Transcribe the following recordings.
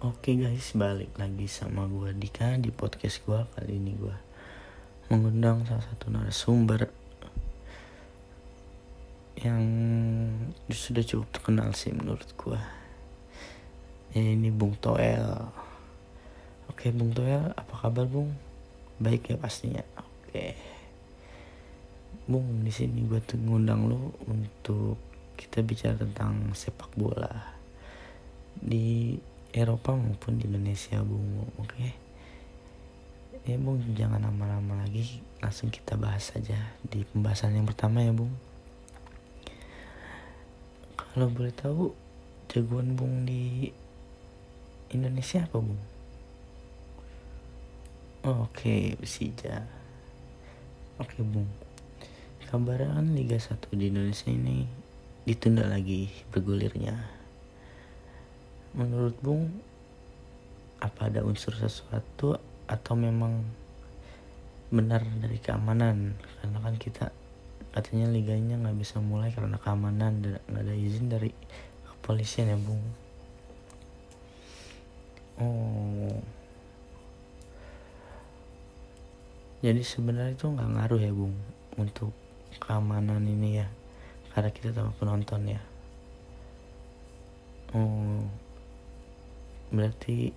Oke guys, balik lagi sama gue Dika di podcast gue Kali ini gue mengundang salah satu narasumber Yang sudah cukup terkenal sih menurut gue ya, Ini Bung Toel. Oke Bung Toel, apa kabar Bung? Baik ya pastinya. Oke. Bung, di sini gue tuh ngundang lo untuk kita bicara tentang sepak bola. Di Eropa maupun di Indonesia bung oke? Okay? ya bung jangan lama-lama lagi langsung kita bahas saja di pembahasan yang pertama ya bung. Kalau boleh tahu jagoan bung di Indonesia apa bung? Oke okay, Persija oke okay, bung. Kabarnya kan Liga 1 di Indonesia ini ditunda lagi bergulirnya menurut Bung apa ada unsur sesuatu atau memang benar dari keamanan? Karena kan kita katanya liganya nggak bisa mulai karena keamanan dan nggak ada izin dari kepolisian ya Bung. Oh. Jadi sebenarnya itu nggak ngaruh ya Bung untuk keamanan ini ya karena kita tahu penonton ya. Oh berarti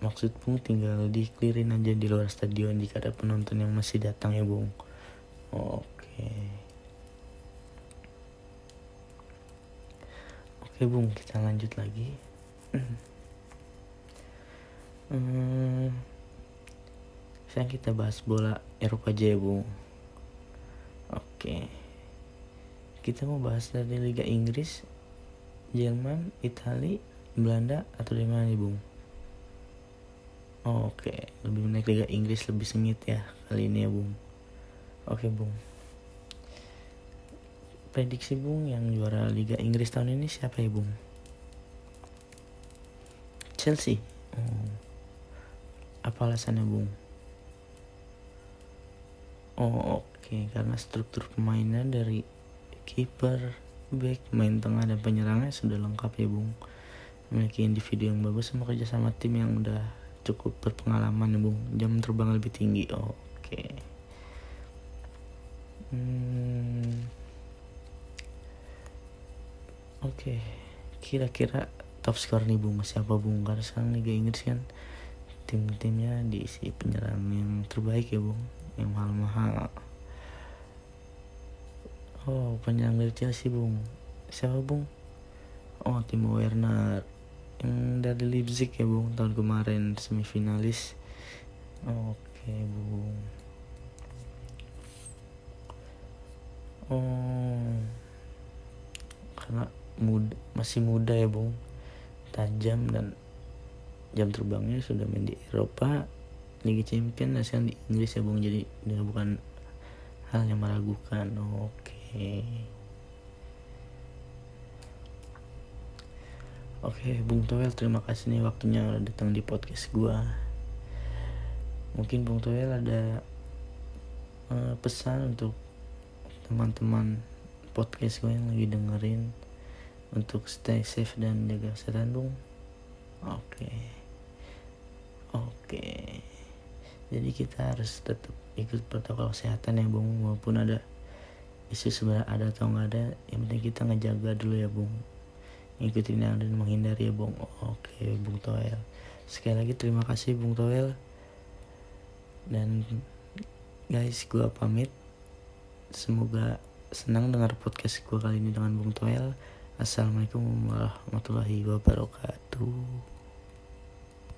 maksud Bung tinggal diklirin aja di luar stadion jika ada penonton yang masih datang ya Bung? Oke. Oke Bung kita lanjut lagi. Hmm, sekarang kita bahas bola Eropa aja ya Bung. Oke. Kita mau bahas dari Liga Inggris Jerman, Italia, Belanda atau dari mana nih Bung? Oh, Oke, okay. lebih menaik Liga Inggris lebih sengit ya kali ini ya Bung. Oke okay, Bung. Prediksi Bung yang juara Liga Inggris tahun ini siapa ya Bung? Chelsea. Oh. Apa alasannya Bung? Oh oke, okay. karena struktur pemainnya dari kiper, back, main tengah dan penyerangnya sudah lengkap ya Bung memiliki individu yang bagus sama kerja sama tim yang udah cukup berpengalaman bung. Jam terbang lebih tinggi. Oh, oke. Okay. hmm. oke. Okay. kira-kira top skor nih bung siapa bung? Karena sekarang Liga Inggris kan tim-timnya diisi penyerang yang terbaik ya bung. Yang mahal-mahal. Oh penyerang dari Chelsea bung. Siapa bung? Oh Timo Werner yang dari Leipzig ya bung tahun kemarin semifinalis. Oke bung. Oh karena muda, masih muda ya bung. Tajam dan jam terbangnya sudah main di Eropa Liga Champion sekarang di Inggris ya bung. Jadi bukan hal yang meragukan. Oke. okay. Oke, Bung Toel, terima kasih nih waktunya udah datang di podcast gua. Mungkin Bung Toel ada uh, pesan untuk teman-teman podcast gue yang lagi dengerin untuk stay safe dan jaga kesehatan, Bung. Oke. Oke. Jadi kita harus tetap ikut protokol kesehatan ya, Bung, walaupun ada isu sebenarnya ada atau nggak ada, yang penting kita ngejaga dulu ya, Bung ngikutin yang dan menghindari ya Bung. Oke Bung Toel. Sekali lagi terima kasih Bung Toel. Dan guys gue pamit. Semoga senang dengar podcast gue kali ini dengan Bung Toel. Assalamualaikum warahmatullahi wabarakatuh